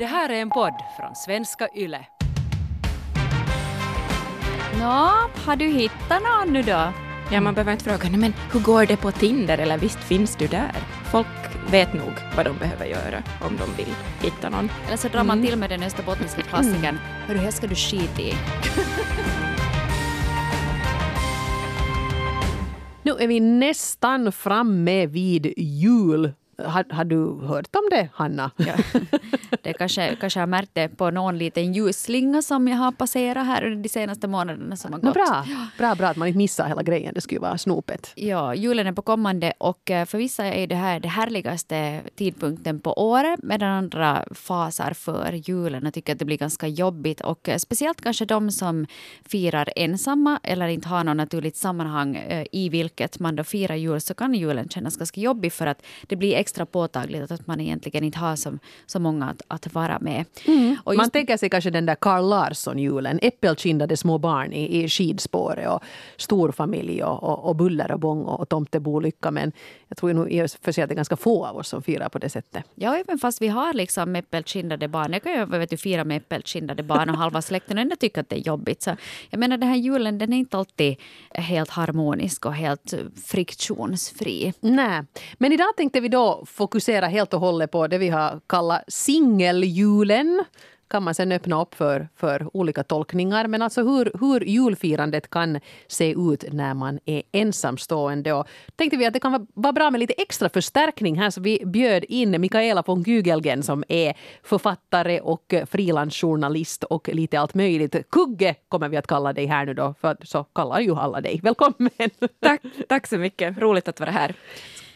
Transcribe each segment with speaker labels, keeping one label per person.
Speaker 1: Det här är en podd från svenska YLE.
Speaker 2: Nå, har du hittat någon nu då?
Speaker 3: Ja, man behöver inte fråga, "Nej, men hur går det på Tinder eller visst finns du där? Folk vet nog vad de behöver göra om de vill hitta någon.
Speaker 2: Eller så drar man till med den österbottniska klassikern. Hörru, här ska du skita i.
Speaker 4: Nu är vi nästan framme vid jul. Har, har du hört om det, Hanna?
Speaker 2: Ja. Det kanske, kanske märkt det på någon liten ljusslinga som jag har passerat här de senaste månaderna som har gått.
Speaker 4: bra. bra, bra att man inte missar hela grejen. Det skulle vara snopet.
Speaker 2: Ja, julen är på kommande och eh, för vissa är det här det härligaste tidpunkten på året medan andra fasar för julen och tycker att det blir ganska jobbigt. Och eh, speciellt kanske de som firar ensamma eller inte har något naturligt sammanhang eh, i vilket man då firar jul så kan julen kännas ganska jobbig för att det blir extra påtagligt att man egentligen inte har så, så många att, att vara med. Och
Speaker 4: Man
Speaker 2: just-
Speaker 4: tänker sig kanske den där Carl Larsson-julen. Äppelkindade små barn i, i skidspåret och storfamilj och, och, och buller och bång och tomtebolycka. Men jag tror nog i och för sig att det är ganska få av oss som firar på det sättet.
Speaker 2: Ja, även fast vi har liksom äppelkindade barn. Jag kan ju vet du, fira med äppelkindade barn och halva släkten och ändå tycka att det är jobbigt. Så jag menar, den här julen den är inte alltid helt harmonisk och helt friktionsfri.
Speaker 4: Nej. Men idag tänkte vi då fokusera helt och hållet på det vi har kallat singeljulen. kan man sen öppna upp för, för olika tolkningar. Men alltså hur, hur julfirandet kan se ut när man är ensamstående. Och tänkte vi att det kan vara, bra med lite extra förstärkning här så vi bjöd in Mikaela von Gügelgen som är författare och frilansjournalist och lite allt möjligt. Kugge kommer vi att kalla dig här nu då, för så kallar ju alla dig. Välkommen!
Speaker 3: Tack, tack så mycket, roligt att vara här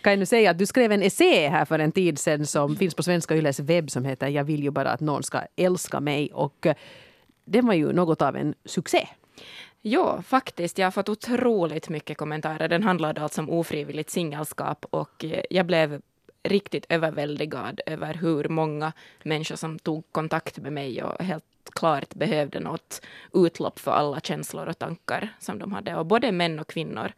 Speaker 4: kan jag nu säga att du skrev en essä här för en tid sedan som finns på Svenska Yles webb som heter Jag vill ju bara att någon ska älska mig. Och eh, den var ju något av en succé.
Speaker 3: Ja, faktiskt. Jag har fått otroligt mycket kommentarer. Den handlade alltså om ofrivilligt singelskap och eh, jag blev riktigt överväldigad över hur många människor som tog kontakt med mig och helt klart behövde något utlopp för alla känslor och tankar som de hade. Och både män och kvinnor.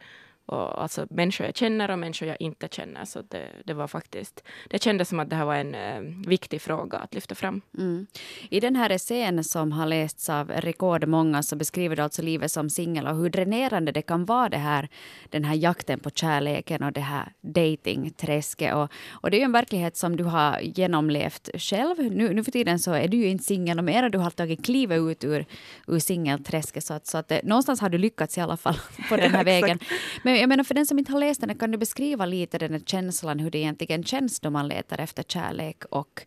Speaker 3: Och alltså människor jag känner och människor jag inte känner. Så det, det var faktiskt, det kändes som att det här var en eh, viktig fråga att lyfta fram.
Speaker 2: Mm. I den här essän som har lästs av rekordmånga så beskriver du alltså livet som singel och hur dränerande det kan vara det här, den här jakten på kärleken och det här datingträsket. Och, och det är ju en verklighet som du har genomlevt själv. Nu, nu för tiden så är du ju inte singel och mera du har tagit klivet ut ur, ur singelträsket. Så att, så att eh, någonstans har du lyckats i alla fall på den här vägen. Men jag menar för den som inte har läst den, kan du beskriva lite den här känslan, hur det egentligen känns då man letar efter kärlek och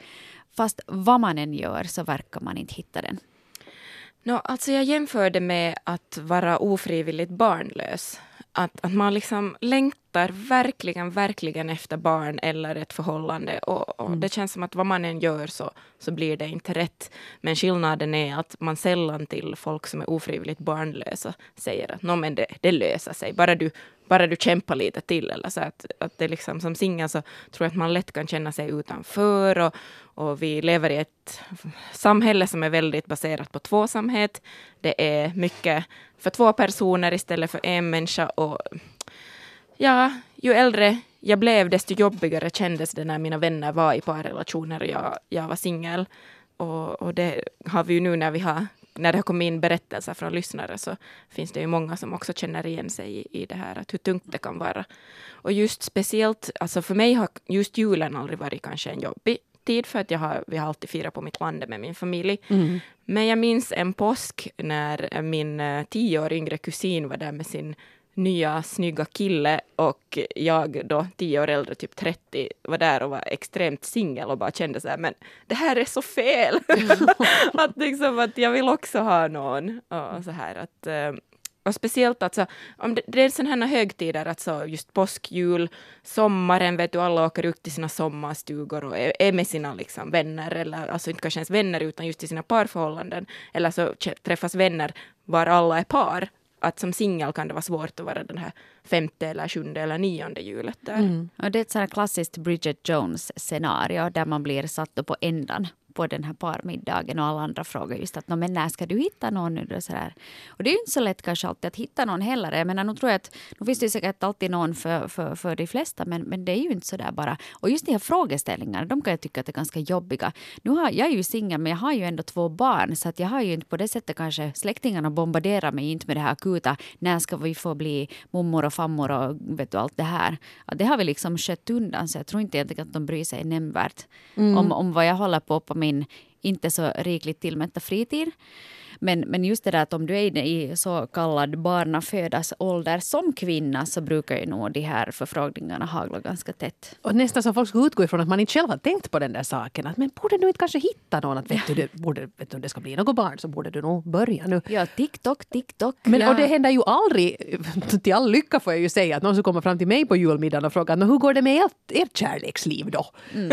Speaker 2: fast vad man än gör så verkar man inte hitta den.
Speaker 3: No, alltså jag jämförde med att vara ofrivilligt barnlös. Att, att man liksom längtar verkligen, verkligen efter barn eller ett förhållande. Och, och Det känns som att vad man än gör så, så blir det inte rätt. Men skillnaden är att man sällan till folk som är ofrivilligt barnlösa säger att men det, det löser sig. Bara du, bara du kämpar lite till. Eller så att, att det liksom, som singel så tror jag att man lätt kan känna sig utanför. Och, och vi lever i ett samhälle som är väldigt baserat på tvåsamhet. Det är mycket för två personer istället för en människa. Och ja, ju äldre jag blev, desto jobbigare kändes det när mina vänner var i parrelationer och jag, jag var singel. Och, och det har vi ju nu när vi har när det har kommit in berättelser från lyssnare så finns det ju många som också känner igen sig i, i det här, att hur tungt det kan vara. Och just speciellt, alltså för mig har just julen aldrig varit kanske en jobbig tid för att jag har, vi har alltid firat på mitt land med min familj. Men jag minns en påsk när min eh, tio år yngre kusin var där med sin nya snygga kille och jag då tio år äldre, typ 30, var där och var extremt singel och bara kände så här, men det här är så fel. att liksom att jag vill också ha någon och så här att eh, och speciellt alltså, om det, det är sådana här högtider, alltså just påsk, jul, sommaren, vet du, alla åker ut till sina sommarstugor och är, är med sina liksom, vänner, eller alltså inte kanske ens vänner utan just i sina parförhållanden, eller så träffas vänner var alla är par. Att som singel kan det vara svårt att vara den här femte eller sjunde eller nionde hjulet där. Mm.
Speaker 2: Och det är ett sådant klassiskt Bridget Jones-scenario där man blir satt på ändan på den här parmiddagen och alla andra frågar just att men när ska du hitta någon nu? Och, så där. och det är ju inte så lätt kanske alltid att hitta någon heller. Jag menar, nu tror jag att nu finns det säkert alltid någon för, för, för de flesta men, men det är ju inte så där bara. Och just de här frågeställningarna, de kan jag tycka att är ganska jobbiga. Nu har, jag är ju singel men jag har ju ändå två barn så att jag har ju inte på det sättet kanske släktingarna bombarderar mig inte med det här akuta när ska vi få bli mormor och farmor och vet du, allt det här. Ja, det har vi liksom skött undan så jag tror inte egentligen att de bryr sig nämnvärt om, om vad jag håller på på min inte så rikligt tillmätta fritid. Men, men just det där att om du är i så kallad barnafödas-ålder som kvinna så brukar ju nog de här förfrågningarna hagla ganska tätt.
Speaker 4: Och nästan som folk skulle utgå ifrån att man inte själv har tänkt på den där saken. Att, men borde du inte kanske hitta någon? Att vet du, det, borde, vet du, om det ska bli något barn så borde du nog börja nu.
Speaker 2: Ja, TikTok, TikTok.
Speaker 4: Men,
Speaker 2: ja.
Speaker 4: Och det händer ju aldrig, till all lycka får jag ju säga, att någon som kommer fram till mig på julmiddagen och frågar hur går det med ert, ert kärleksliv då?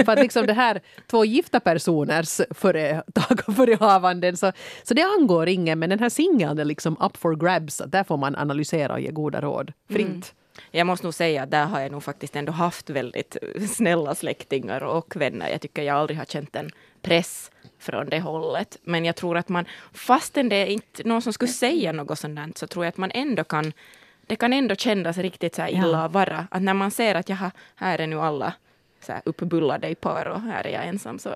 Speaker 4: För att liksom det här två gifta personers och förehavanden så, så det angår ingen men den här singeln är liksom up for grabs. Där får man analysera och ge goda råd fritt.
Speaker 3: Jag måste nog säga att där har jag nog faktiskt ändå haft väldigt snälla släktingar och vänner. Jag tycker jag aldrig har känt en press från det hållet. Men jag tror att man, fastän det är inte någon som skulle säga något sådant, så tror jag att man ändå kan, det kan ändå kännas riktigt så här illa att vara. Att när man ser att jaha, här är nu alla så här uppbullade i par och här är jag ensam. Så,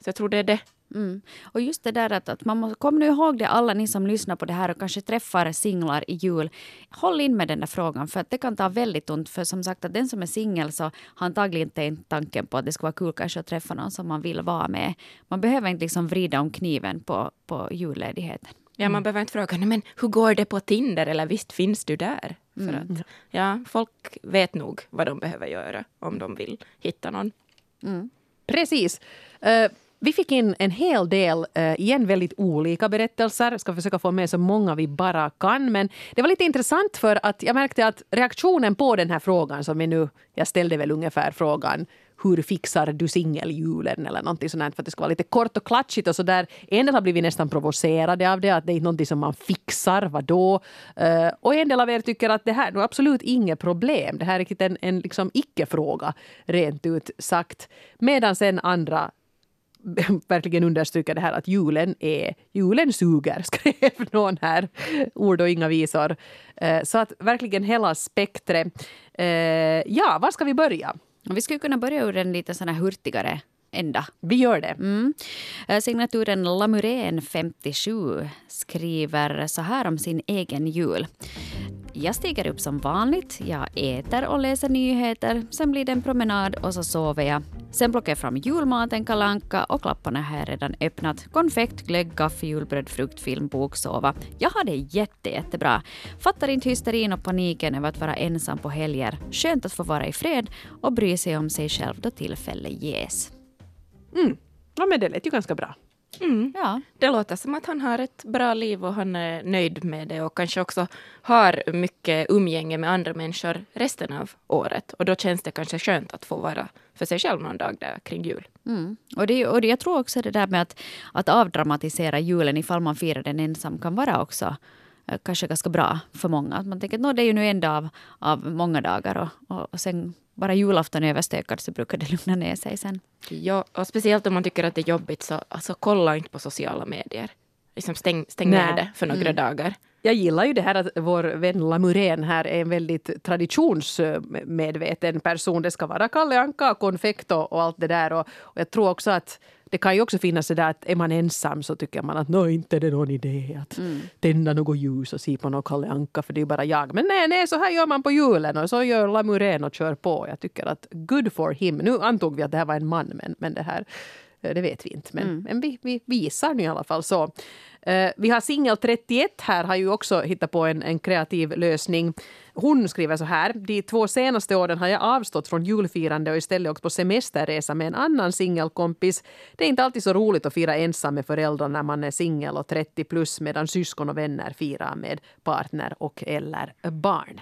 Speaker 3: så jag tror det är det.
Speaker 2: Mm. Och just det där att, att man måste, kom nu ihåg det alla ni som lyssnar på det här och kanske träffar singlar i jul. Håll in med den där frågan för att det kan ta väldigt ont. För som sagt att den som är singel så har antagligen inte tanken på att det skulle vara kul kanske att träffa någon som man vill vara med. Man behöver inte liksom vrida om kniven på, på julledigheten.
Speaker 3: Ja, man behöver inte fråga, "Nej, men hur går det på Tinder eller visst finns du där? För att ja, folk vet nog vad de behöver göra om de vill hitta någon.
Speaker 4: Precis. Eh, vi fick in en hel del, eh, igen väldigt olika berättelser. Ska försöka få med så många vi bara kan. Men det var lite intressant för att jag märkte att reaktionen på den här frågan som vi nu, jag ställde väl ungefär frågan hur fixar du singeljulen eller någonting sånt för att det ska vara lite kort och klatschigt och sådär. En del har blivit nästan provocerade av det, att det är inte någonting som man fixar, vadå? Uh, och en del av er tycker att det här är absolut inget problem. Det här är en, en liksom icke-fråga, rent ut sagt. Medan sen andra verkligen understryka det här att julen är julen suger, skrev någon här. Ord och inga visor. Eh, Så att verkligen hela spektret. Eh, Ja, var ska vi börja?
Speaker 2: Vi skulle kunna börja ur en lite sån här hurtigare ända.
Speaker 4: Vi gör det.
Speaker 2: Mm. Eh, Signaturen Lamurén 57 skriver så här om sin egen jul. Jag stiger upp som vanligt, jag äter och läser nyheter, sen blir det en promenad och så sover jag. Sen plockar jag fram julmaten, kalanka och klapparna har jag redan öppnat. Konfekt, glögg, kaffe, julbröd, frukt, film, bok, sova. Jag har det jätte, jättebra. Fattar inte hysterin och paniken över att vara ensam på helger. Skönt att få vara i fred och bry sig om sig själv då tillfälle ges. Mm.
Speaker 4: Ja, men det lät ju ganska bra.
Speaker 2: Ja.
Speaker 3: Det låter som att han har ett bra liv och han är nöjd med det och kanske också har mycket umgänge med andra människor resten av året. Och då känns det kanske skönt att få vara för sig själv någon dag där kring jul.
Speaker 2: Mm. Och, det, och det, jag tror också det där med att, att avdramatisera julen ifall man firar den ensam kan vara också kanske ganska bra för många. Att man tänker att "Nå, det är ju nu en dag av, av många dagar och, och, och sen bara julafton överstökad så brukar det lugna ner sig sen.
Speaker 3: Ja, och speciellt om man tycker att det är jobbigt så alltså, kolla inte på sociala medier. Liksom stäng stäng ner det för några dagar.
Speaker 4: Jag gillar ju det här att vår vän Lamurén här är en väldigt traditionsmedveten person. Det ska vara Kalle Anka, konfekt och, och allt det där. Och, och jag tror också att det kan ju också finnas det där att är man ensam så tycker man att nå inte är det någon idé att tända något ljus och se på något Kalle Anka för det är bara jag. Men nej, nej, så här gör man på julen och så gör Lamurén och kör på. Jag tycker att good for him. Nu antog vi att det här var en man men, men det här Det vet vi inte, men, men vi, vi visar nu i alla fall så. Eh, vi har singel 31 här, har ju också hittat på en, en kreativ lösning. Hon skriver så här. De två senaste åren har jag avstått från julfirande och istället åkt på semesterresa med en annan singelkompis. Det är inte alltid så roligt att fira ensam med föräldrar när man är singel och 30 plus medan syskon och vänner firar med partner och eller barn.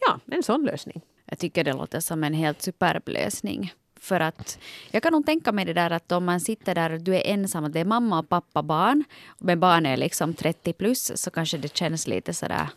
Speaker 4: Ja, en sån lösning.
Speaker 2: Jag tycker det låter som en helt superb lösning. För att jag kan nog tänka mig det där att om man sitter där och du är ensam, att det är mamma och pappa barn, men barnet är liksom 30 plus, så kanske det känns lite sådär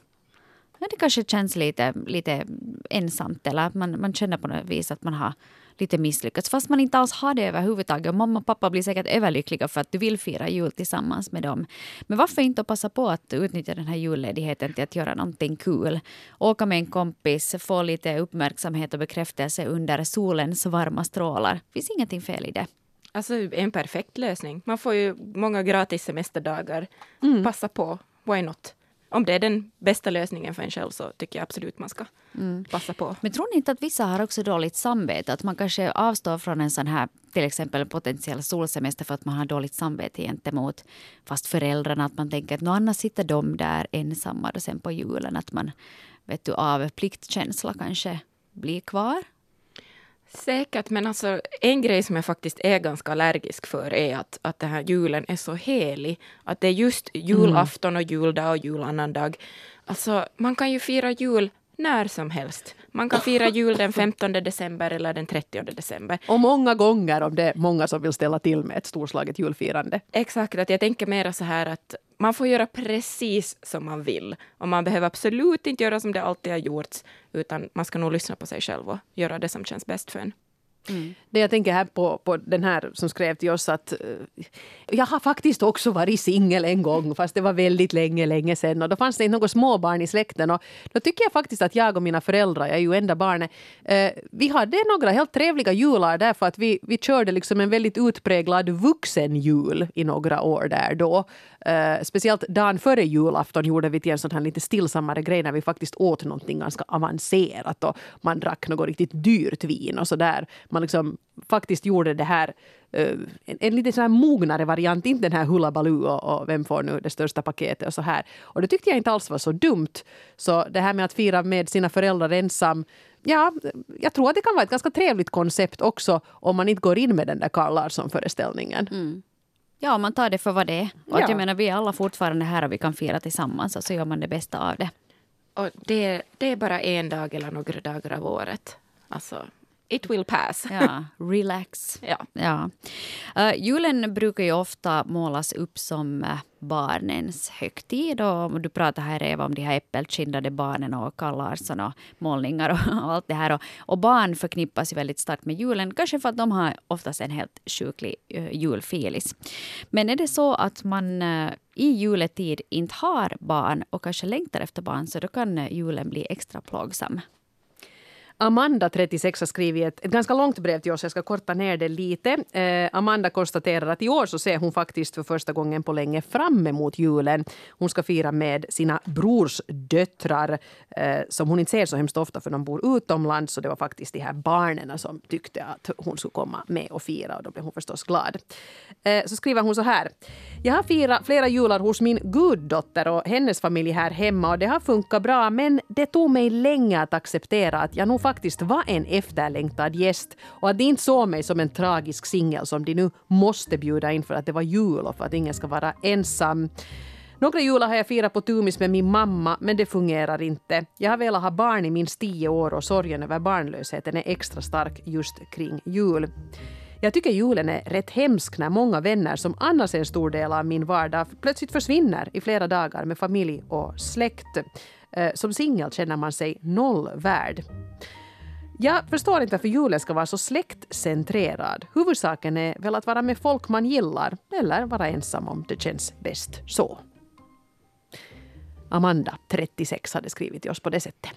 Speaker 2: ja, det kanske känns lite, lite ensamt eller att man, man känner på något vis att man har lite misslyckats fast man inte alls har det överhuvudtaget. Och mamma och pappa blir säkert överlyckliga för att du vill fira jul tillsammans med dem. Men varför inte passa på att utnyttja den här julledigheten till att göra någonting kul? Åka med en kompis, få lite uppmärksamhet och bekräftelse under solens varma strålar. Det finns ingenting fel i det.
Speaker 3: Alltså en perfekt lösning. Man får ju många gratis semesterdagar. Passa på, why not? Om det är den bästa lösningen för en själv så tycker jag absolut man ska passa på.
Speaker 2: Men tror ni inte att vissa har också dåligt samvete? Att man kanske avstår från en sån här till exempel potentiell solsemester för att man har dåligt samvete gentemot fast föräldrarna. Att man tänker att annars sitter de där ensamma och sen på julen att man vet du, av pliktkänsla kanske blir kvar.
Speaker 3: Säkert, men alltså en grej som jag faktiskt är ganska allergisk för är att, att den här julen är så helig. Att det är just julafton och juldag och julannandag. Alltså, man kan ju fira jul när som helst. Man kan fira jul den 15 december eller den 30 december.
Speaker 4: Och många gånger om det är många som vill ställa till med ett storslaget julfirande.
Speaker 3: Exakt, att jag tänker mera så här att man får göra precis som man vill. Och man behöver absolut inte göra som det alltid har gjorts, utan man ska nog lyssna på sig själv och göra det som känns bäst för en. Mm.
Speaker 4: Det jag tänker här på, på den här som skrev till oss att eh, jag har faktiskt också varit singel en gång fast det var väldigt länge, länge sedan och då fanns det inte något småbarn i släkten och då tycker jag faktiskt att jag och mina föräldrar, jag är ju enda barnet, eh, vi hade några helt trevliga jular därför att vi, vi körde liksom en väldigt utpräglad vuxenjul i några år där då. Eh, speciellt dagen före julafton gjorde vi till en sån här lite stillsammare grej när vi faktiskt åt någonting ganska avancerat och man drack något riktigt dyrt vin och sådär man liksom faktiskt gjorde det här uh, en, en lite så här mognare variant, inte den här Hula Baloo och, och vem får nu det största paketet och så här. Och det tyckte jag inte alls var så dumt. Så det här med att fira med sina föräldrar ensam Ja, jag tror att det kan vara ett ganska trevligt koncept också om man inte går in med den där Carl Larsson-föreställningen.
Speaker 2: Mm. Ja, man tar det för vad det är. Och att
Speaker 4: Ja.
Speaker 2: jag menar, vi är alla fortfarande här och vi kan fira tillsammans och så gör man det bästa av det.
Speaker 3: Och det, det är bara en dag eller några dagar av året. Alltså, it will pass.
Speaker 2: Ja, relax.
Speaker 3: Ja.
Speaker 2: Ja. Uh, julen brukar ju ofta målas upp som uh, barnens högtid. Och du pratar här Eva om de här äppelkindade barnen och Carl Larsson och målningar och, och allt det här. Och, och barn förknippas ju väldigt starkt med julen, kanske för att de har oftast en helt sjuklig uh, julfilis. Men är det så att man uh, i juletid inte har barn och kanske längtar efter barn så då kan julen bli extra plågsam.
Speaker 4: Amanda, 36, har skrivit ett, ett ganska långt brev till oss. Jag ska korta ner det lite. Eh, Amanda konstaterar att i år så ser hon faktiskt för första gången på länge fram emot julen. Hon ska fira med sina brorsdöttrar eh, som hon inte ser så hemskt ofta för de bor utomlands. Så det var faktiskt de här barnen som tyckte att hon skulle komma med och fira och då blev hon förstås glad. Eh, så skriver hon så här. Jag har firat flera jular hos min guddotter och hennes familj här hemma och det har funkat bra men det tog mig länge att acceptera att jag nog faktiskt var en efterlängtad gäst och att de inte såg mig som en tragisk singel som de nu måste bjuda in för att det var jul och för att ingen ska vara ensam. Några jular har jag firat på Tumis med min mamma, men det fungerar inte. Jag har velat ha barn i minst tio år och sorgen över barnlösheten är extra stark just kring jul. Jag tycker julen är rätt hemsk när många vänner som annars är en stor del av min vardag plötsligt försvinner i flera dagar med familj och släkt. Eh, som singel känner man sig noll värd. Jag förstår inte varför julen ska vara så släktcentrerad. Huvudsaken är väl att vara med folk man gillar eller vara ensam om det känns bäst så. Amanda, 36, hade skrivit till oss på det sättet.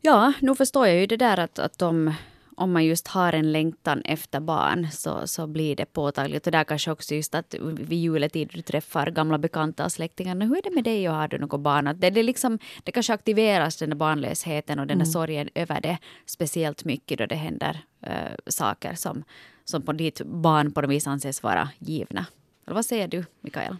Speaker 2: Ja, nu förstår jag ju det där att, att de om man just har en längtan efter barn så, så blir det påtagligt. Och där kanske också just att vid juletid du träffar gamla bekanta och släktingar. "Nå, Hur är det med dig och har du något barn? Att det, det, liksom, det kanske aktiveras den där barnlösheten och den där sorgen över det speciellt mycket då det händer eh, saker som, som på ditt barn på något vis anses vara givna. Eller vad säger du, Mikaela?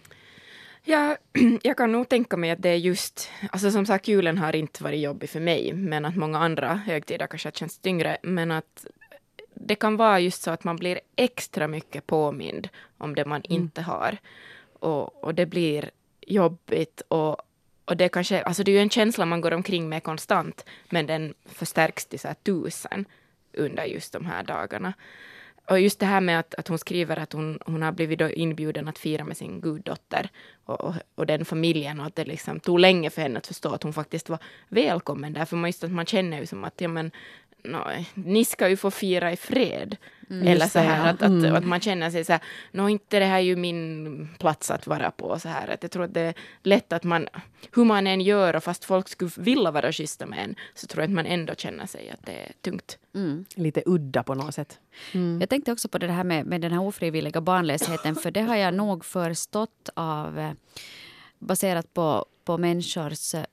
Speaker 3: Ja, jag kan nog tänka mig att det är just, alltså som sagt julen har inte varit jobbig för mig, men att många andra högtider kanske har känts tyngre, men att det kan vara just så att man blir extra mycket påmind om det man inte har. Och, och det blir jobbigt och, och det kanske, alltså det är ju en känsla man går omkring med konstant, men den förstärks till så här tusen under just de här dagarna och just det här med att, att hon skriver att hon, hon har blivit då inbjuden att fira med sin guddotter och, och, och, den familjen och att det liksom tog länge för henne att förstå att hon faktiskt var välkommen där. För man, just att man känner ju som att ja, men, no, ni ska ju få fira i fred. Mm, Eller så här att, att, mm. att, man känner sig så här, nå inte det här är ju min plats att vara på. Så här. Att jag tror att det är lätt att man, hur man än gör och fast folk skulle vilja vara schyssta med en, så tror jag att man ändå känner sig att det är tungt.
Speaker 4: Mm. Lite udda på något sätt.
Speaker 2: Mm. Jag tänkte också på det här med, med den här ofrivilliga barnlösheten, för det har jag nog förstått av eh, baserat på, på människors äh,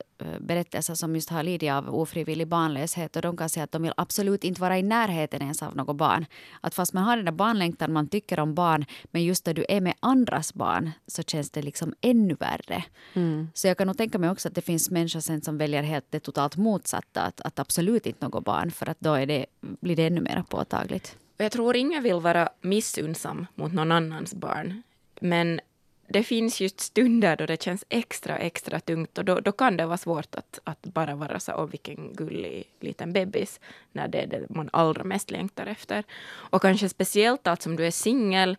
Speaker 2: berättelser som just har lidit av ofrivillig barnlöshet. Och de kan säga att de vill absolut inte vara i närheten ens av något barn. Att fast man har den där barnlängtan, man tycker om barn, men just när du är med andras barn så känns det liksom ännu värre. Mm. Så jag kan nog tänka mig också att det finns människor sen som väljer helt det totalt motsatta. Att, att absolut inte något barn, för att då är det, blir det ännu mer påtagligt.
Speaker 3: Jag tror ingen vill vara missunnsam mot någon annans barn. Men det finns just stunder då det känns extra, extra tungt och då, då kan det vara svårt att, att bara vara så, åh vilken gullig liten bebis, när det är det man allra mest längtar efter. Och kanske speciellt att som du är singel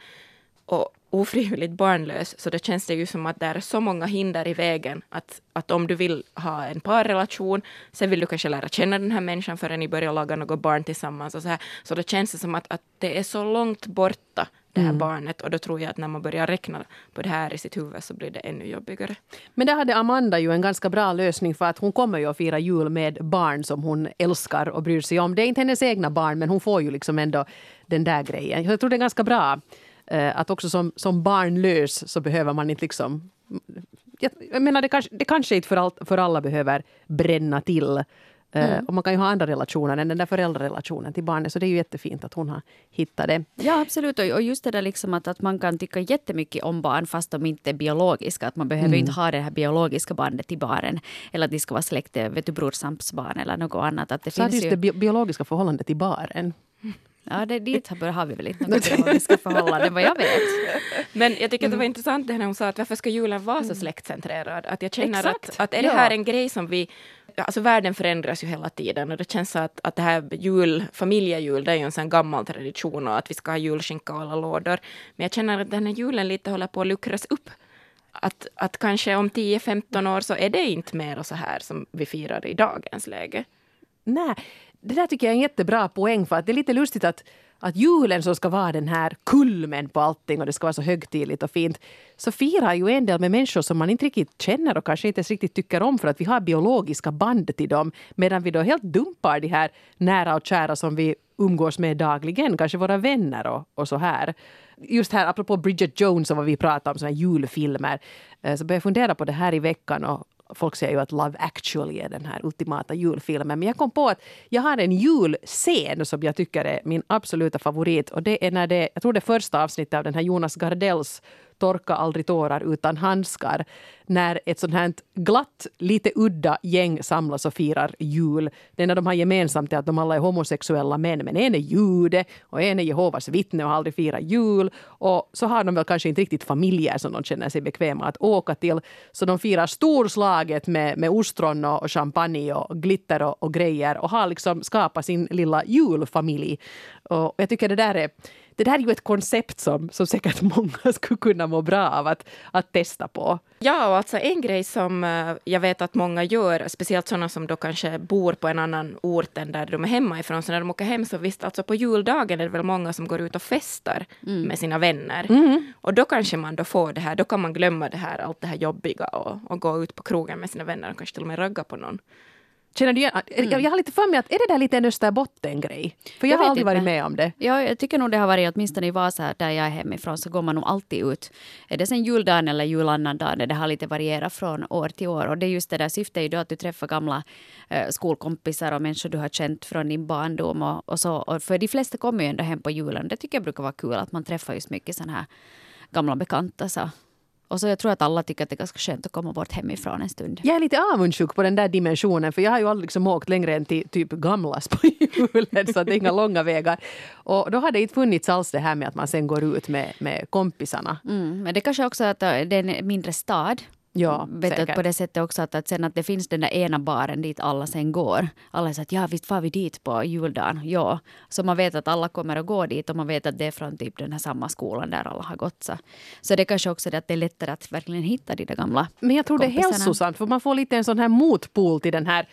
Speaker 3: och ofrivilligt barnlös, så då känns det ju som att det är så många hinder i vägen. Att, att om du vill ha en parrelation, sen vill du kanske lära känna den här människan förrän ni börjar laga något barn tillsammans. Och så, här. så då känns det som att, att det är så långt borta det här mm. barnet. Och då tror jag att när man börjar räkna på det här i sitt huvud så blir det ännu jobbigare.
Speaker 4: Men där hade Amanda ju en ganska bra lösning för att hon kommer ju att fira jul med barn som hon älskar och bryr sig om. Det är inte hennes egna barn men hon får ju liksom ändå den där grejen. Jag tror det är ganska bra eh, att också som, som barnlös så behöver man inte liksom jag menar, det kanske, det kanske inte för, all, för alla behöver bränna till mm. Och man kan ju ha andra relationer än den där föräldrarelationen till barnet. Så det är ju jättefint att hon har hittat det.
Speaker 2: Ja, absolut. Och just det där liksom att, att man kan tycka jättemycket om barn fast de inte är biologiska. Att man behöver mm. inte ha det här biologiska bandet till barnen. Eller att de ska vara släkt, vet du, brorsams barn eller något annat. Att det
Speaker 4: så
Speaker 2: finns
Speaker 4: just
Speaker 2: ju...
Speaker 4: det biologiska förhållandet till barnen.
Speaker 2: Ja, det, dit har vi väl inte något biologiska förhållanden vad jag vet.
Speaker 3: Men jag tycker att det var mm. intressant det när hon sa att varför ska julen vara så mm. släktcentrerad? Att jag känner Exakt. att, att är det här en grej som vi alltså världen förändras ju hela tiden och det känns så att, att det här jul, familjejul, det är ju en sån gammal tradition och att vi ska ha julskinka och alla lådor. Men jag känner att den här julen lite håller på att luckras upp. Att, att kanske om 10-15 år så är det inte mer så här som vi firar i dagens läge.
Speaker 4: Nej, det där tycker jag är en jättebra poäng för att det är lite lustigt att att julen som ska vara den här kulmen på allting och det ska vara så högtidligt och fint, så firar ju en del med människor som man inte riktigt känner och kanske inte ens riktigt tycker om för att vi har biologiska band till dem. Medan vi då helt dumpar de här nära och kära som vi umgås med dagligen, kanske våra vänner och, och så här. Just här, apropå Bridget Jones och vad vi pratar om, såna julfilmer, eh, så började jag fundera på det här i veckan och, folk säger ju att Love actually är den här ultimata julfilmen. Men jag kom på att jag har en julscen som jag tycker är min absoluta favorit. Och det är när det, jag tror det första avsnittet av den här Jonas Gardells Torka aldrig tårar utan handskar när ett sånt här glatt, lite udda gäng samlas och firar jul. Det enda de har gemensamt är att de alla är homosexuella män, men en är jude och en är Jehovas vittne och har aldrig firat jul. Och så har de väl kanske inte riktigt familjer som de känner sig bekväma att åka till. Så de firar storslaget med, med ostron och champagne och glitter och, och grejer och har liksom skapat sin lilla julfamilj. Och jag tycker det där är det där är ju ett koncept som, som säkert många skulle kunna må bra av att, att testa på.
Speaker 3: Ja, och alltså en grej som eh, jag vet att många gör, speciellt sådana som då kanske bor på en annan ort än där de är hemma ifrån, så när de åker hem så visst, alltså på juldagen är det väl många som går ut och festar mm. med sina vänner. Mm. Och då kanske man då får det här, då kan man glömma det här, allt det här jobbiga och, och gå ut på krogen med sina vänner och kanske till och med ragga på någon.
Speaker 4: Känner du igen? Mm. Jag har lite för mig att är det där lite en Österbotten-grej? För jag, jag har aldrig inte. varit med om det.
Speaker 2: Ja, jag tycker nog det har varit, åtminstone i Vasa där jag är hemifrån, så går man nog alltid ut. Är det sen juldagen eller julannandagen? Det har lite varierat från år till år. Och det är just det där syftet är ju att du träffar gamla äh, skolkompisar och människor du har känt från din barndom och, och så. Och för de flesta kommer ju ändå hem på julen. Det tycker jag brukar vara kul att man träffar just mycket sådana här gamla bekanta. Så och så jag tror att alla tycker att det är ganska skönt att komma bort hemifrån en stund.
Speaker 4: Jag är lite avundsjuk på den där dimensionen för jag har ju aldrig liksom åkt längre än till typ Gamlas på julen så det är inga långa vägar. Och då har det inte funnits alls det här med att man sen går ut med, med kompisarna.
Speaker 2: Mm, men det kanske också att det är en mindre stad
Speaker 4: Ja,
Speaker 2: vet
Speaker 4: säkert.
Speaker 2: på det sättet också att, att sen att det finns den där ena baren dit alla sen går. Alla säger att ja visst far vi dit på juldagen. Ja. Så man vet att alla kommer att gå dit och man vet att det är från typ den här samma skolan där alla har gått. Så, så det är kanske också det att det är lättare att verkligen hitta de där gamla
Speaker 4: Men jag tror det är
Speaker 2: kompisarna.
Speaker 4: hälsosamt för man får lite en sån här motpol till den här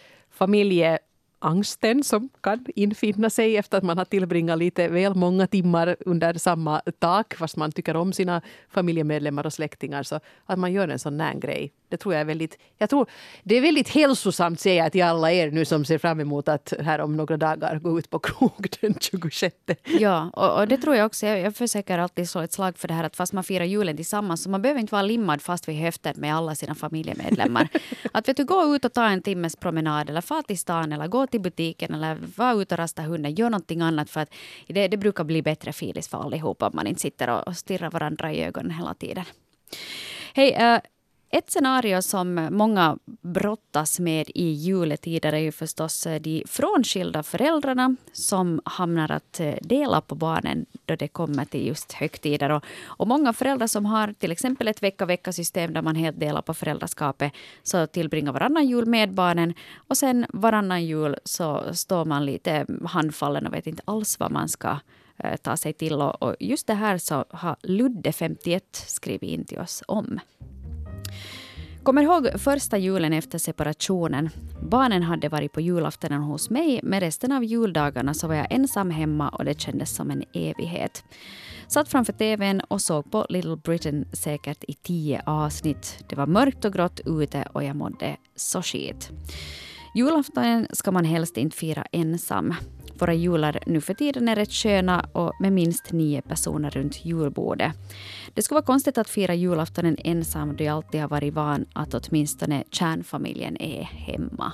Speaker 4: familjeangsten som kan infinna sig efter att man har tillbringat lite väl många timmar under samma tak fast man tycker om sina familjemedlemmar och släktingar. Så att man gör en sån här grej. Det tror jag är väldigt, jag tror det är väldigt hälsosamt säger jag till alla er nu som ser fram emot att här om några dagar gå ut på krog den 26.
Speaker 2: Ja, och, och det tror jag också. Jag, jag försöker alltid slå ett slag för det här att fast man firar julen tillsammans så man behöver inte vara limmad fast vid höften med alla sina familjemedlemmar. att vet du, gå ut och ta en timmes promenad eller fara till stan eller gå till butiken eller var ute och rasta hunden. Gör någonting annat för att det, det brukar bli bättre filis för allihopa om man inte sitter och, och stirrar varandra i ögonen hela tiden. Hej, eh, ett scenario som många brottas med i juletider är ju förstås eh, de frånskilda föräldrarna som hamnar att eh, dela på barnen då det kommer till just högtider. Och, och många föräldrar som har till exempel ett vecka-vecka-system där man helt delar på föräldraskapet så tillbringar varannan jul med barnen och sen varannan jul så står man lite handfallen och vet inte alls vad man ska eh, ta sig till. Och just det här så har Ludde, 51, skrivit in till oss om. Kommer ihåg första julen efter separationen. Barnen hade varit på julaftonen hos mig, men resten av juldagarna så var jag ensam hemma och det kändes som en evighet. Satt framför tvn och såg på Little Britain säkert i tio avsnitt. Det var mörkt och grått ute och jag mådde så skit. Julaftonen ska man helst inte fira ensam. Våra jular nu för tiden är rätt sköna och med minst nio personer runt julbordet. Det skulle vara konstigt att fira julaftonen ensam då jag alltid har varit van att åtminstone kärnfamiljen är hemma.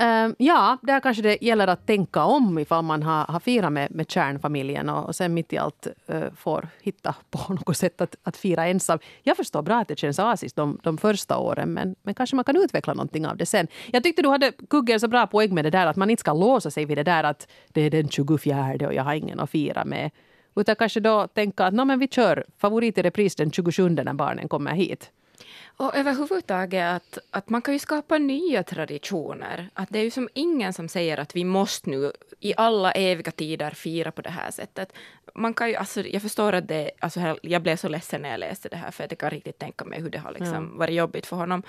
Speaker 4: Ehm, ja, där kanske det gäller att tänka om ifall man har, har firat med, med kärnfamiljen och, och sen mitt i allt eh, får hitta på något sätt att, att fira ensam. Jag förstår bra att det känns asiskt de, de första åren men, men kanske man kan utveckla någonting av det sen. Jag tyckte du hade Kugge så bra poäng med det där att man inte ska låsa sig vid det där att det är den 24 och jag har ingen att fira med. Utan kanske då tänka att no, men vi kör favorit i repris den 27 när barnen kommer hit.
Speaker 3: Och överhuvudtaget att, att man kan ju skapa nya traditioner. Att det är ju som ingen som säger att vi måste nu i alla eviga tider fira på det här sättet. Man kan ju, alltså, jag förstår att det, alltså, här- jag blev så ledsen när jag läste det här för jag kan riktigt tänka mig hur det har liksom varit jobbigt för honom.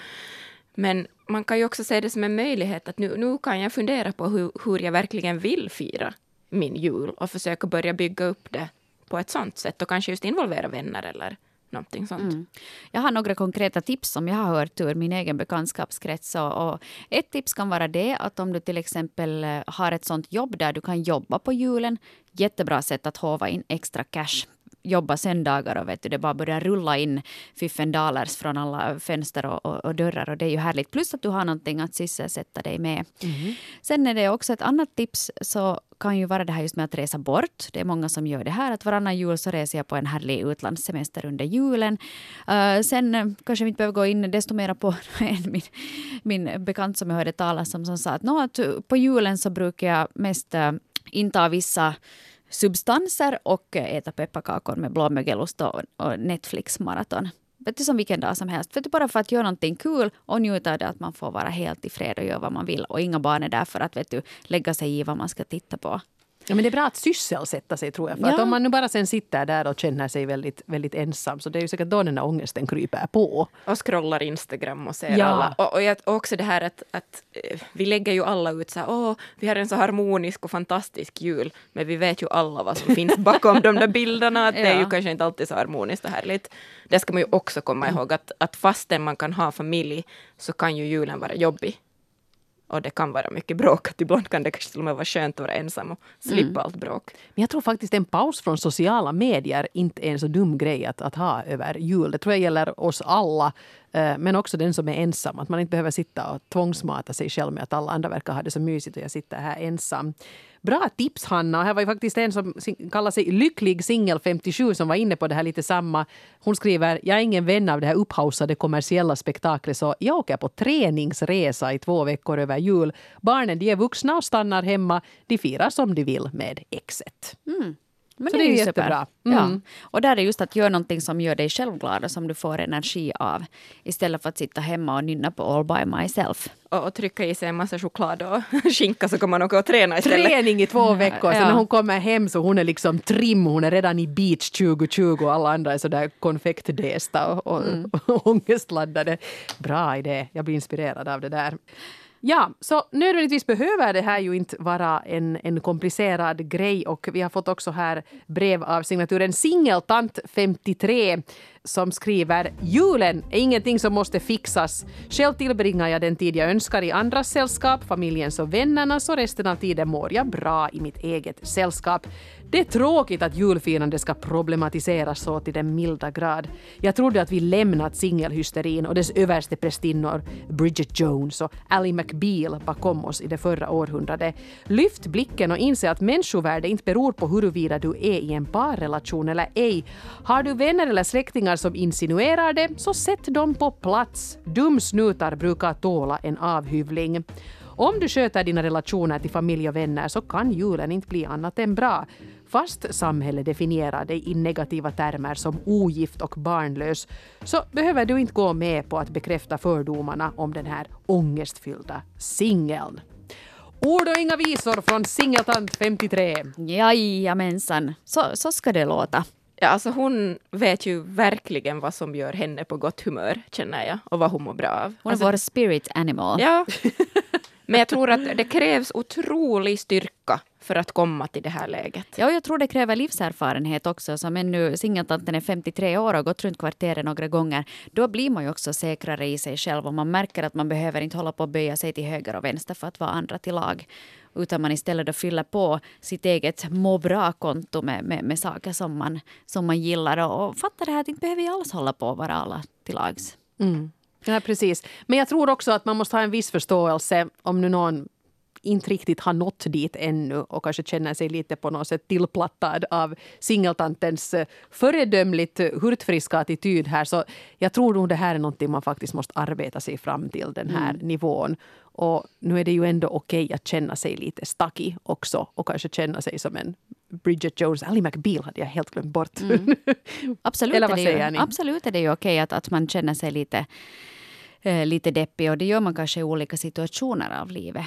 Speaker 3: Men man kan ju också se det som en möjlighet att nu, nu kan jag fundera på hur, hur jag verkligen vill fira min jul och försöka börja bygga upp det på ett sånt sätt och kanske just involvera vänner eller någonting sånt.
Speaker 2: Mm. Jag har några konkreta tips som jag har hört ur min egen bekantskapskrets. Och, och ett tips kan vara det att om du till exempel eh, har ett sånt jobb där du kan jobba på julen. Jättebra sätt att hova in extra cash. Jobba söndagar och vet du, det bara börjar rulla in fiffendalers från alla fönster och, och, och dörrar. Och det är ju härligt. Plus att du har någonting att sysselsätta dig med. Sen är det också ett annat tips så kan ju vara det här just med att resa bort. Det är många som gör det här. Att varannan jul så reser jag på en härlig utlandssemester under julen. Uh, sen uh, kanske vi inte behöver gå in desto mer på en, min, min bekant som jag hörde talas om som sa att, no, att på julen så brukar jag mest uh, inta vissa substanser och äta pepparkakor med blåmögelost och, och Netflix-maraton. Vet du, som vilken dag som helst. Vet du, bara för att göra någonting kul och njuta av det att man får vara helt i fred och göra vad man vill. Och inga barn är där för att vet du, lägga sig i vad man ska titta på.
Speaker 4: Ja, men det är bra att sysselsätta sig tror jag. För
Speaker 2: Ja.
Speaker 4: om man nu bara sen sitter där och känner sig väldigt, väldigt ensam så det är ju säkert då den här ångesten kryper på.
Speaker 3: och scrollar Instagram och ser
Speaker 4: Ja.
Speaker 3: alla. Och, och, jag, och också det här att, att eh, vi lägger ju alla ut så här, åh, vi har en så harmonisk och fantastisk jul, men vi vet ju alla vad som finns bakom de där bilderna, att det är ju
Speaker 2: Ja.
Speaker 3: kanske inte alltid så harmoniskt och härligt. Det ska man ju också komma ihåg, att, att fastän man kan ha familj så kan ju julen vara jobbig. Och det kan vara mycket bråk, att ibland kan det kanske till och med vara skönt att vara ensam och slippa allt bråk.
Speaker 4: Men jag tror faktiskt en paus från sociala medier inte är en så dum grej att, att ha över jul. Det tror jag gäller oss alla. eh, Men också den som är ensam. Att man inte behöver sitta och tvångsmata sig själv med att alla andra verkar ha det så mysigt och jag sitter här ensam. Bra tips Hanna. Och Här var ju faktiskt en som kallar sig Lycklig singel 57 som var inne på det här lite samma. Hon skriver, jag är ingen vän av det här upphausade kommersiella spektaklet så jag åker på träningsresa i två veckor över jul. Barnen de är vuxna och stannar hemma. De firar som de vill med exet. Mm.
Speaker 2: Men
Speaker 4: Så det är
Speaker 2: ju
Speaker 4: jättebra.
Speaker 2: super.
Speaker 4: Mm.
Speaker 2: Ja. Och där är just att göra någonting som gör dig själv glad och som du får energi av. Istället för att sitta hemma och nynna på All by myself.
Speaker 3: Och, och trycka i sig en massa choklad och skinka så kommer man åka och träna istället.
Speaker 4: Träning i två veckor, sen
Speaker 2: Ja.
Speaker 4: när hon kommer hem så hon är liksom trim, hon är redan i beach 2020 och alla andra är sådär konfektdästa och, och, och ångestladdade. Bra idé, jag blir inspirerad av det där. Ja, så nödvändigtvis behöver det här ju inte vara en, en komplicerad grej. Och vi har fått också här brev av signaturen Singeltant 53 som skriver Julen är ingenting som måste fixas. Själv tillbringar jag den tid jag önskar i andras sällskap, familjens och vännernas och resten av tiden mår jag bra i mitt eget sällskap. Det är tråkigt att julfirande ska problematiseras så till den milda grad. Jag trodde att vi lämnat singelhysterin och dess överste prästinnor Bridget Jones och Ally McBeal bakom oss i det förra århundradet. Lyft blicken och inse att människovärde inte beror på huruvida du är i en parrelation eller ej. Har du vänner eller släktingar som insinuerar det, så sätt dem på plats. Dumsnutar brukar tåla en avhyvling. Om du sköter dina relationer till familj och vänner så kan julen inte bli annat än bra. Fast samhället definierar dig i negativa termer som ogift och barnlös så behöver du inte gå med på att bekräfta fördomarna om den här ångestfyllda singeln. Ord och inga visor från Singeltant 53.
Speaker 2: Jajamensan, så, så ska det låta.
Speaker 3: Ja, alltså hon vet ju verkligen vad som gör henne på gott humör, känner jag, och vad hon mår bra av.
Speaker 2: Hon är
Speaker 3: Alltså,
Speaker 2: vår spirit animal.
Speaker 3: Ja. Men jag tror att det krävs otrolig styrka för att komma till det här läget.
Speaker 2: Ja, och jag tror det kräver livserfarenhet också. Som ännu singeltanten är 53 år och har gått runt kvarteret några gånger. Då blir man ju också säkrare i sig själv och man märker att man behöver inte hålla på att böja sig till höger och vänster för att vara andra till lag. Utan man istället då fyller på sitt eget må bra-konto med, med, med saker som man, som man gillar och, och fattar det här att inte behöver jag alls hålla på att vara alla till lags.
Speaker 4: Ja, precis. Men jag tror också att man måste ha en viss förståelse om nu någon inte riktigt har nått dit ännu och kanske känner sig lite på något sätt tillplattad av singeltantens eh, föredömligt eh, hurtfriska attityd här. Så jag tror nog det här är någonting man faktiskt måste arbeta sig fram till den här nivån. Och nu är det ju ändå okej att känna sig lite stacky också och kanske känna sig som en Bridget Jones. Ally McBeal hade jag helt glömt bort.
Speaker 2: Absolut,
Speaker 4: Eller
Speaker 2: är
Speaker 4: vad
Speaker 2: det
Speaker 4: säger
Speaker 2: ju,
Speaker 4: ni?
Speaker 2: absolut är det ju okej att, att man känner sig lite, eh, lite deppig och det gör man kanske i olika situationer av livet.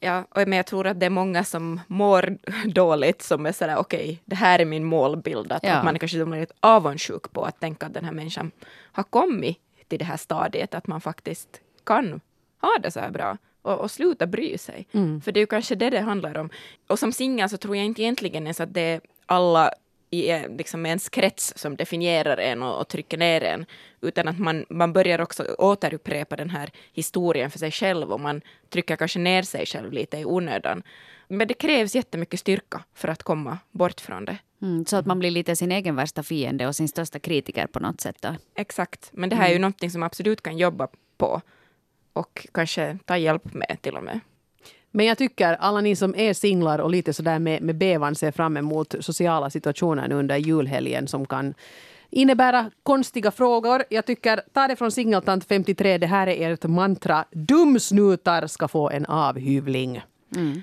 Speaker 3: Ja, och men jag tror att det är många som mår dåligt som är sådär okej, det här är min målbild. Att,
Speaker 2: Ja.
Speaker 3: att man är kanske lite avundsjuk på att tänka att den här människan har kommit till det här stadiet att man faktiskt kan ha det så här bra och, och sluta bry sig. För det är ju kanske det det handlar om. Och som singel så tror jag inte egentligen ens att det är alla i liksom ens krets som definierar en och, och trycker ner en, utan att man, man börjar också återupprepa den här historien för sig själv och man trycker kanske ner sig själv lite i onödan. Men det krävs jättemycket styrka för att komma bort från det.
Speaker 2: Mm, så att man blir lite sin egen värsta fiende och sin största kritiker på något sätt. Då.
Speaker 3: Exakt, men det här är ju någonting som man absolut kan jobba på och kanske ta hjälp med till och med.
Speaker 4: Men jag tycker alla ni som är singlar och lite sådär med, med bevan ser fram emot sociala situationer nu under julhelgen som kan innebära konstiga frågor. Jag tycker, ta det från Singeltant 53, det här är ert mantra. Dumsnutar ska få en avhyvling.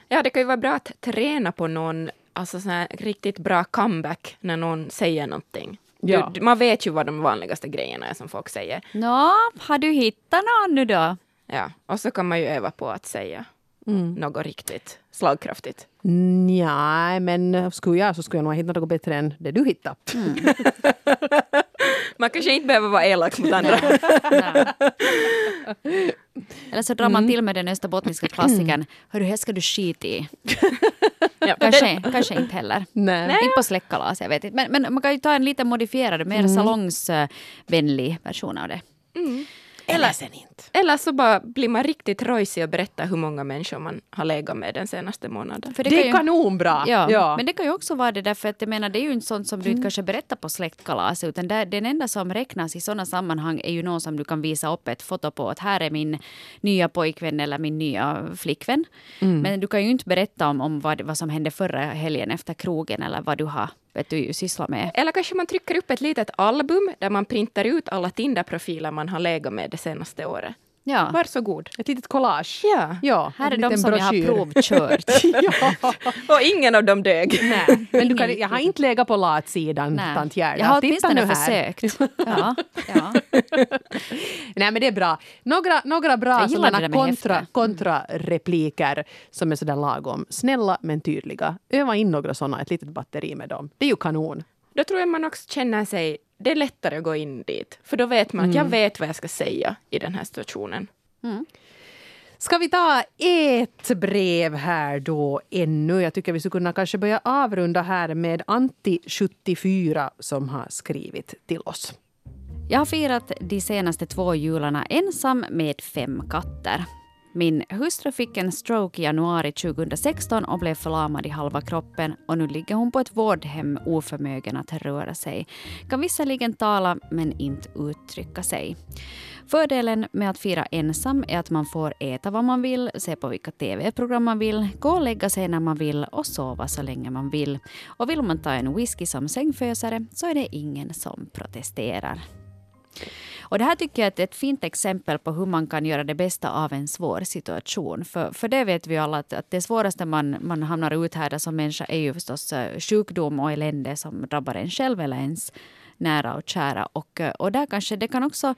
Speaker 3: Ja, det kan ju vara bra att träna på någon alltså sån här riktigt bra comeback när någon säger någonting.
Speaker 4: Ja.
Speaker 3: Du, man vet ju vad de vanligaste grejerna är som folk säger.
Speaker 2: Nå, har du hittat någon nu då?
Speaker 3: Ja, och så kan man ju öva på att säga något riktigt slagkraftigt.
Speaker 4: Nej, men skulle jag så skulle jag nog ha hittat något bättre än det du hittade.
Speaker 3: Man kanske inte behöver vara elak mot andra.
Speaker 2: Eller så drar man till med den österbottniska klassikern. Hörru, här ska du skita i.
Speaker 3: Ja,
Speaker 2: Kanske, kanske inte heller.
Speaker 4: Nej.
Speaker 2: Inte på släktkalas, jag vet inte. Men, men man kan ju ta en lite modifierad, mer salongsvänlig version av det.
Speaker 4: Eller sen inte.
Speaker 3: Eller så bara blir man riktigt rojsig och berättar hur många människor man har legat med den senaste månaden.
Speaker 2: För
Speaker 4: Det,
Speaker 2: kan
Speaker 4: är
Speaker 2: ju-
Speaker 4: kanonbra.
Speaker 2: Ja,
Speaker 4: Ja.
Speaker 2: men det kan ju också vara det därför att jag menar det är ju inte sånt som du inte kanske berättar på släktkalas utan det, den enda som räknas i sådana sammanhang är ju någon som du kan visa upp ett foto på att här är min nya pojkvän eller min nya flickvän. Men du kan ju inte berätta om, om vad, vad som hände förra helgen efter krogen eller vad du har vet du, sysslat med.
Speaker 3: Eller kanske man trycker upp ett litet album där man printar ut alla Tinder-profiler man har legat med det senaste året.
Speaker 2: Ja.
Speaker 3: Varsågod.
Speaker 4: Ett litet collage.
Speaker 3: Ja.
Speaker 4: Ja,
Speaker 2: Här är de som jag har
Speaker 4: broschyr.
Speaker 2: provkört.
Speaker 4: ja.
Speaker 3: Och ingen av dem dög.
Speaker 4: Nej, men du kan, jag har inte legat på latsidan, tant Gerda.
Speaker 2: Jag har åtminstone försökt. Ja, ja.
Speaker 4: Nej men det är bra. Några, några bra sådana kontra,
Speaker 2: häfte.
Speaker 4: kontrarepliker som är sådär lagom. Snälla men tydliga. Öva in några sådana, ett litet batteri med dem. Det är ju kanon.
Speaker 3: Då tror jag man också känner sig... Det är lättare att gå in dit. För då vet man att jag vet vad jag ska säga i den här situationen.
Speaker 4: Ska vi ta ett brev här då ännu? Jag tycker vi skulle kunna kanske börja avrunda här med Antti74 som har skrivit till oss.
Speaker 2: Jag har firat de senaste två jularna ensam med fem katter. Min hustru fick en stroke i januari 2016 och blev förlamad i halva kroppen och nu ligger hon på ett vårdhem oförmögen att röra sig. Kan visserligen tala men inte uttrycka sig. Fördelen med att fira ensam är att man får äta vad man vill, se på vilka tv-program man vill, gå och lägga sig när man vill och sova så länge man vill. Och vill man ta en whisky som sängfösare så är det ingen som protesterar. Och det här tycker jag är ett fint exempel på hur man kan göra det bästa av en svår situation. För, för det vet vi alla att, att det svåraste man, man hamnar ut här som människa är ju förstås eh, sjukdom och elände som drabbar en själv eller ens nära och kära. Och, eh, och där kanske det kan också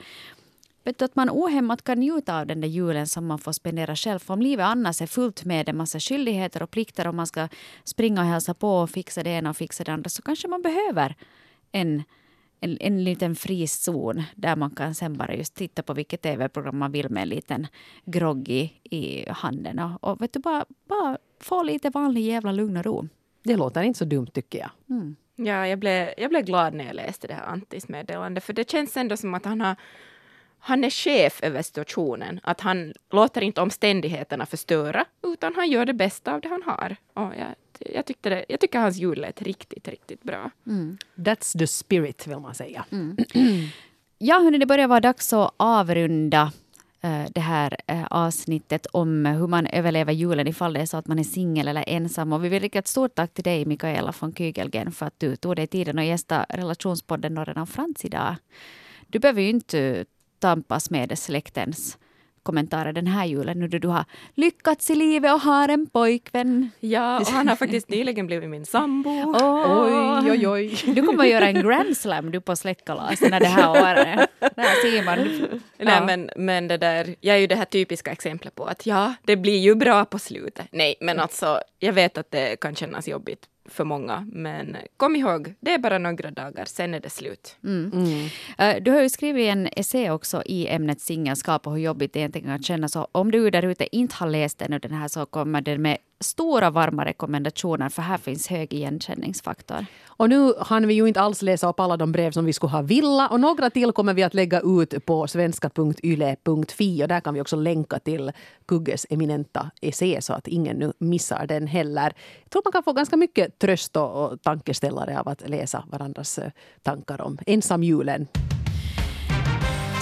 Speaker 2: Vet du, att man ohämmat kan njuta av den där julen som man får spendera själv. För om livet annars är fullt med en massa skyldigheter och plikter och man ska springa och hälsa på och fixa det ena och fixa det andra så kanske man behöver en, en, en liten fri zon där man kan sen bara just titta på vilket tv-program man vill med en liten grogg i, i handen och, och vet du, bara, bara få lite vanlig jävla lugn och ro.
Speaker 4: Det låter inte så dumt tycker jag.
Speaker 3: Ja, jag blev, jag blev glad när jag läste det här Antis meddelande, för det känns ändå som att han har han är chef över situationen. Att han låter inte omständigheterna förstöra, utan han gör det bästa av det han har. Och jag, jag, tyckte det, jag tycker hans jul lät riktigt, riktigt bra.
Speaker 4: That's the spirit vill man säga.
Speaker 2: Ja, hörni, det börjar vara dags att avrunda eh, det här eh, avsnittet om hur man överlever julen ifall det är så att man är singel eller ensam. Och vi vill rikta ett stort tack till dig, Mikaela von Kygelgen, för att du tog dig tiden att gästa relationspodden Norren av Frans idag. Du behöver ju inte tampas med släktens kommentarer den här julen nu då du har lyckats i livet och har en pojkvän.
Speaker 3: Ja, och han har faktiskt nyligen blivit min sambo.
Speaker 2: Åh.
Speaker 4: Oj, oj, oj.
Speaker 2: Du kommer att göra en grand slam du på släktkalasen det här året. Där ser man.
Speaker 3: Nej,
Speaker 2: Ja.
Speaker 3: men, men det där, jag är ju det här typiska exemplet på att ja, det blir ju bra på slutet. Nej, men alltså, jag vet att det kan kännas jobbigt för många, men kom ihåg, det är bara några dagar, sen är det slut.
Speaker 2: Eh, Du har ju skrivit en essä också i ämnet singelskap och hur jobbigt det egentligen kan kännas. Så om du där ute inte har läst ännu den här så kommer den med stora varma rekommendationer för här finns hög igenkänningsfaktor.
Speaker 4: Och nu hann vi ju inte alls läsa upp alla de brev som vi skulle ha villa och några till kommer vi att lägga ut på svenska.yle.fi och där kan vi också länka till Kugges eminenta essä så att ingen nu missar den heller. Jag tror man kan få ganska mycket tröst och tankeställare av att läsa varandras eh, tankar om ensamjulen.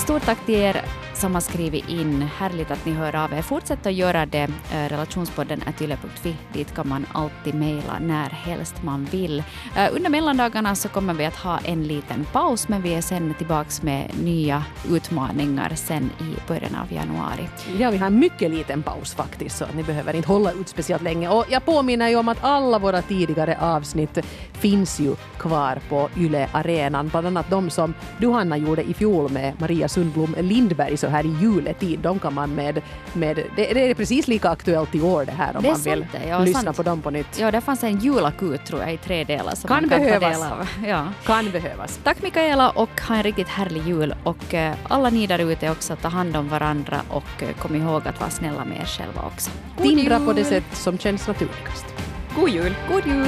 Speaker 2: Stort tack till er som har skrivit in. Härligt att ni hör av er. Fortsätt att göra det. Eh, relationspodden är yle.fi. Dit kan man alltid mejla när helst man vill. Eh, under mellandagarna så kommer vi att ha en liten paus men vi är sen tillbaks med nya utmaningar sen i början av januari.
Speaker 4: Ja, vi har en mycket liten paus faktiskt, så ni behöver inte hålla ut speciellt länge. Och jag påminner ju om att alla våra tidigare avsnitt finns ju kvar på Yle Arenan. Bland annat de som du, Hanna, gjorde i fjol med Maria Sundblom Lindberg så här i juletid. De kan man med... med det, det är precis lika aktuellt i år det här om
Speaker 2: Det
Speaker 4: man vill
Speaker 2: sant det, ja,
Speaker 4: lyssna
Speaker 2: sant.
Speaker 4: på dem på nytt.
Speaker 2: Ja, där fanns en julakut tror jag i tre delar som
Speaker 4: Kan
Speaker 2: man kan
Speaker 4: behövas.
Speaker 2: ta del av. Ja.
Speaker 4: Kan behövas.
Speaker 2: Tack Mikaela och ha en riktigt härlig jul. Och eh, alla ni där ute också, ta hand om varandra och eh, kom ihåg att vara snälla med er själva också. God
Speaker 4: Tindra
Speaker 2: jul!
Speaker 4: på det sätt som känns naturligast.
Speaker 3: God jul!
Speaker 2: God jul!